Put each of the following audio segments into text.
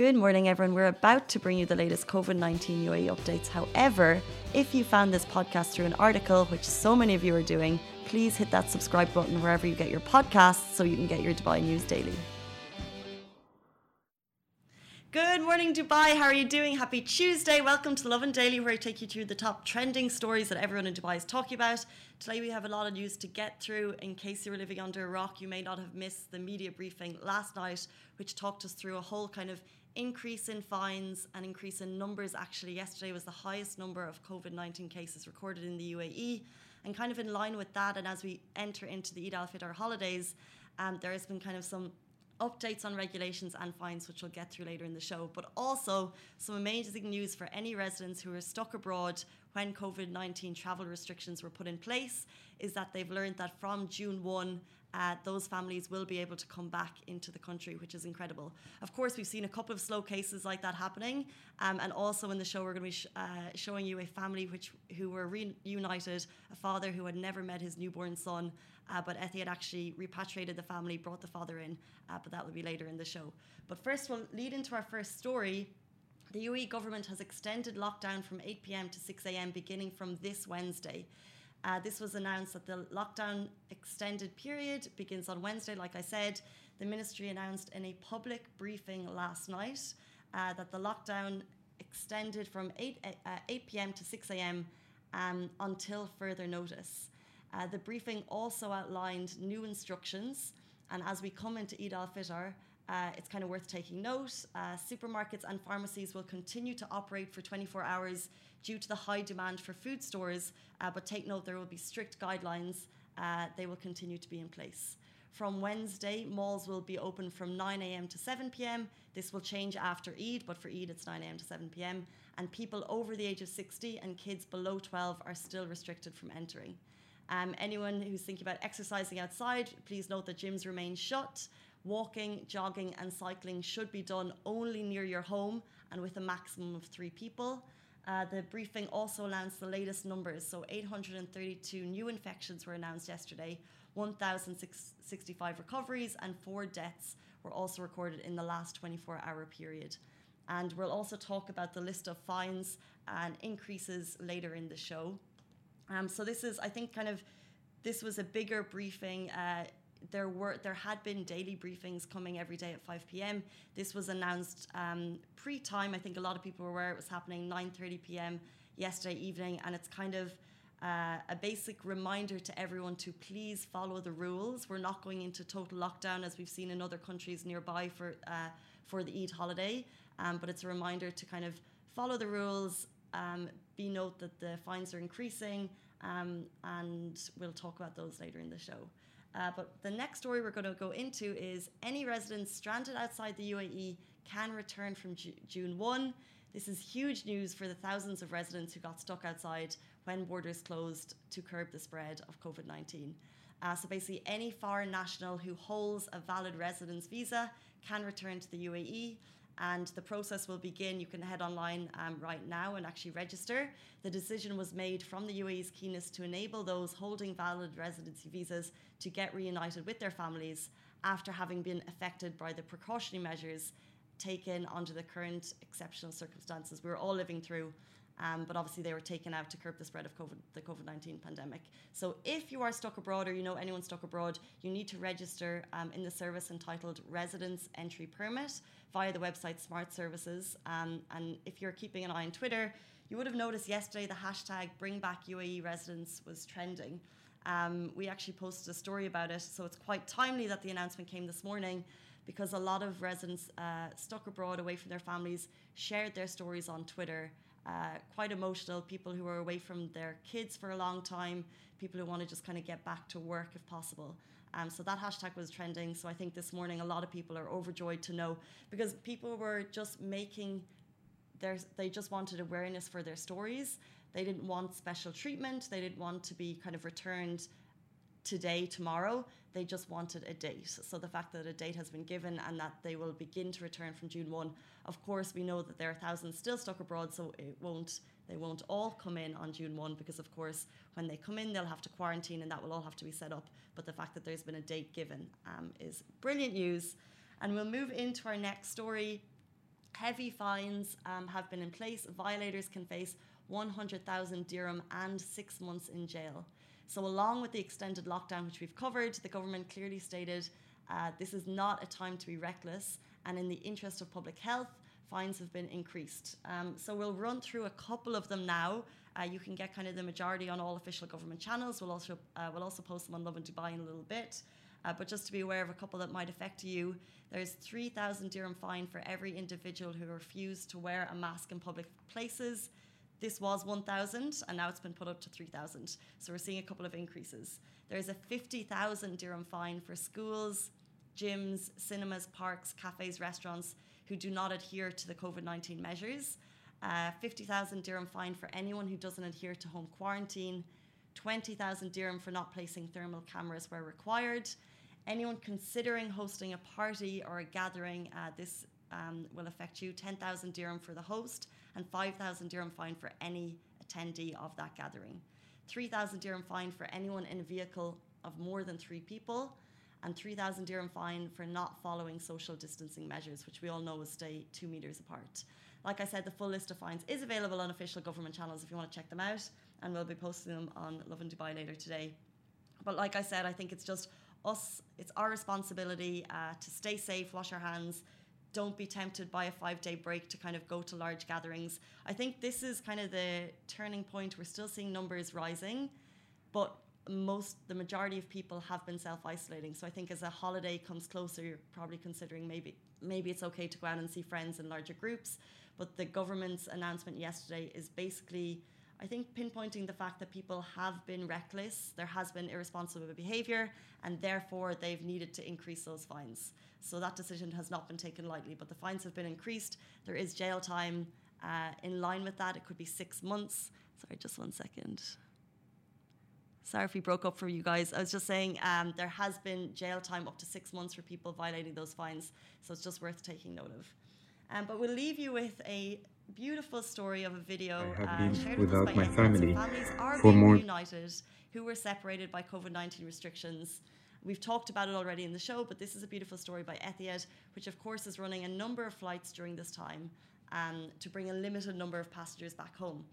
Good morning, everyone. We're about to bring you the latest COVID 19 UAE updates. However, if you found this podcast through an article, which so many of you are doing, please hit that subscribe button wherever you get your podcasts so you can get your Dubai news daily. Good morning, Dubai. How are you doing? Happy Tuesday. Welcome to the and Daily, where I take you through the top trending stories that everyone in Dubai is talking about. Today, we have a lot of news to get through. In case you were living under a rock, you may not have missed the media briefing last night, which talked us through a whole kind of increase in fines and increase in numbers. Actually, yesterday was the highest number of COVID 19 cases recorded in the UAE. And kind of in line with that, and as we enter into the Eid al Fitr holidays, um, there has been kind of some updates on regulations and fines, which we'll get through later in the show, but also some amazing news for any residents who are stuck abroad when COVID 19 travel restrictions were put in place is that they've learned that from June 1, uh, those families will be able to come back into the country, which is incredible. Of course, we've seen a couple of slow cases like that happening, um, and also in the show we're going to be sh- uh, showing you a family which who were reunited, a father who had never met his newborn son, uh, but Etihad actually repatriated the family, brought the father in, uh, but that will be later in the show. But first, we'll lead into our first story. The UAE government has extended lockdown from 8 pm to 6 am beginning from this Wednesday. Uh, this was announced that the lockdown extended period begins on Wednesday, like I said. The ministry announced in a public briefing last night uh, that the lockdown extended from 8, uh, 8 p.m. to 6 a.m. Um, until further notice. Uh, the briefing also outlined new instructions, and as we come into Eid al Fitr, uh, it's kind of worth taking note. Uh, supermarkets and pharmacies will continue to operate for 24 hours due to the high demand for food stores, uh, but take note there will be strict guidelines. Uh, they will continue to be in place. From Wednesday, malls will be open from 9 a.m. to 7 p.m. This will change after Eid, but for Eid it's 9 a.m. to 7 p.m. And people over the age of 60 and kids below 12 are still restricted from entering. Um, anyone who's thinking about exercising outside, please note that gyms remain shut. Walking, jogging, and cycling should be done only near your home and with a maximum of three people. Uh, the briefing also announced the latest numbers. So, 832 new infections were announced yesterday, 1,065 recoveries, and four deaths were also recorded in the last 24 hour period. And we'll also talk about the list of fines and increases later in the show. Um, so, this is, I think, kind of this was a bigger briefing. Uh, there were there had been daily briefings coming every day at 5 p.m. This was announced um, pre-time. I think a lot of people were aware it was happening 9:30 p.m. yesterday evening, and it's kind of uh, a basic reminder to everyone to please follow the rules. We're not going into total lockdown as we've seen in other countries nearby for uh, for the Eid holiday, um, but it's a reminder to kind of follow the rules. Um, be note that the fines are increasing, um, and we'll talk about those later in the show. Uh, but the next story we're going to go into is any residents stranded outside the UAE can return from Ju- June 1. This is huge news for the thousands of residents who got stuck outside when borders closed to curb the spread of COVID 19. Uh, so basically, any foreign national who holds a valid residence visa can return to the UAE and the process will begin. You can head online um, right now and actually register. The decision was made from the UAE's keenness to enable those holding valid residency visas to get reunited with their families after having been affected by the precautionary measures taken under the current exceptional circumstances we're all living through. Um, but obviously, they were taken out to curb the spread of COVID, the COVID 19 pandemic. So, if you are stuck abroad or you know anyone stuck abroad, you need to register um, in the service entitled Residence Entry Permit via the website Smart Services. Um, and if you're keeping an eye on Twitter, you would have noticed yesterday the hashtag Bring Back UAE Residents was trending. Um, we actually posted a story about it, so it's quite timely that the announcement came this morning because a lot of residents uh, stuck abroad away from their families shared their stories on Twitter. Uh, quite emotional, people who are away from their kids for a long time, people who want to just kind of get back to work if possible. Um, so that hashtag was trending. So I think this morning a lot of people are overjoyed to know because people were just making their, they just wanted awareness for their stories. They didn't want special treatment. They didn't want to be kind of returned today, tomorrow. They just wanted a date. So the fact that a date has been given and that they will begin to return from June 1, of course, we know that there are thousands still stuck abroad, so it won't they won't all come in on June 1 because, of course, when they come in, they'll have to quarantine and that will all have to be set up. But the fact that there's been a date given um, is brilliant news. And we'll move into our next story. Heavy fines um, have been in place. Violators can face 100,000 dirham and six months in jail. So, along with the extended lockdown, which we've covered, the government clearly stated uh, this is not a time to be reckless, and in the interest of public health, fines have been increased. Um, so, we'll run through a couple of them now. Uh, you can get kind of the majority on all official government channels. We'll also uh, we'll also post them on Lovin Dubai in a little bit. Uh, but just to be aware of a couple that might affect you, there's 3,000 dirham fine for every individual who refused to wear a mask in public places. This was 1,000 and now it's been put up to 3,000. So we're seeing a couple of increases. There's a 50,000 dirham fine for schools, gyms, cinemas, parks, cafes, restaurants who do not adhere to the COVID 19 measures. Uh, 50,000 dirham fine for anyone who doesn't adhere to home quarantine. 20,000 dirham for not placing thermal cameras where required. Anyone considering hosting a party or a gathering, uh, this um, will affect you 10,000 dirham for the host and 5,000 dirham fine for any attendee of that gathering. 3,000 dirham fine for anyone in a vehicle of more than three people, and 3,000 dirham fine for not following social distancing measures, which we all know is stay two meters apart. Like I said, the full list of fines is available on official government channels if you want to check them out, and we'll be posting them on Lovin Dubai later today. But like I said, I think it's just us, it's our responsibility uh, to stay safe, wash our hands, don't be tempted by a five day break to kind of go to large gatherings. I think this is kind of the turning point. We're still seeing numbers rising, but most the majority of people have been self isolating. So I think as a holiday comes closer, you're probably considering maybe maybe it's okay to go out and see friends in larger groups. But the government's announcement yesterday is basically I think pinpointing the fact that people have been reckless, there has been irresponsible behaviour, and therefore they've needed to increase those fines. So that decision has not been taken lightly, but the fines have been increased. There is jail time uh, in line with that. It could be six months. Sorry, just one second. Sorry if we broke up for you guys. I was just saying um, there has been jail time up to six months for people violating those fines, so it's just worth taking note of. Um, but we'll leave you with a beautiful story of a video I have uh, been shared without by my family families are for being more- reunited who were separated by COVID 19 restrictions. We've talked about it already in the show, but this is a beautiful story by Etihad, which of course is running a number of flights during this time um, to bring a limited number of passengers back home.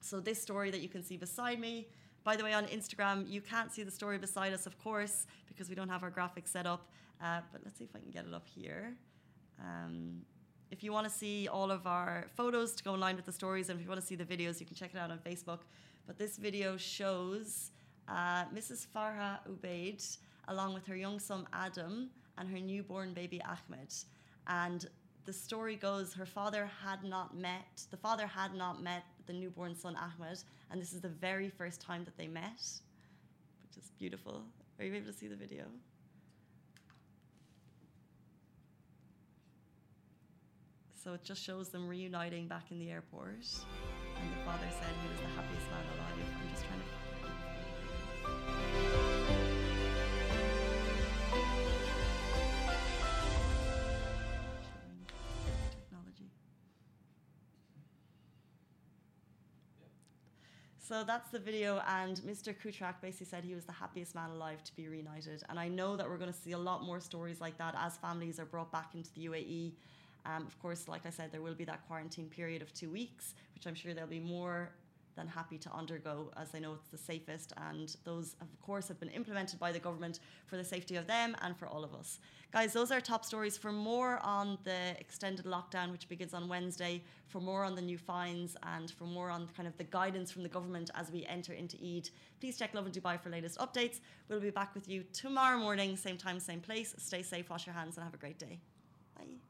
So this story that you can see beside me, by the way, on Instagram, you can't see the story beside us, of course, because we don't have our graphics set up. Uh, but let's see if I can get it up here. Um, if you want to see all of our photos to go in line with the stories, and if you want to see the videos, you can check it out on Facebook. But this video shows uh, Mrs. Farha Ubaid along with her young son Adam and her newborn baby Ahmed. And the story goes her father had not met, the father had not met the newborn son Ahmed, and this is the very first time that they met, which is beautiful. Are you able to see the video? So it just shows them reuniting back in the airport. And the father said he was the happiest man alive. I'm just trying to. Technology. So that's the video, and Mr. Kutrak basically said he was the happiest man alive to be reunited. And I know that we're going to see a lot more stories like that as families are brought back into the UAE. Um, of course, like I said, there will be that quarantine period of two weeks, which I'm sure they'll be more than happy to undergo, as they know it's the safest. And those, of course, have been implemented by the government for the safety of them and for all of us. Guys, those are top stories. For more on the extended lockdown, which begins on Wednesday, for more on the new fines, and for more on kind of the guidance from the government as we enter into Eid, please check Lovin Dubai for latest updates. We'll be back with you tomorrow morning, same time, same place. Stay safe, wash your hands, and have a great day. Bye.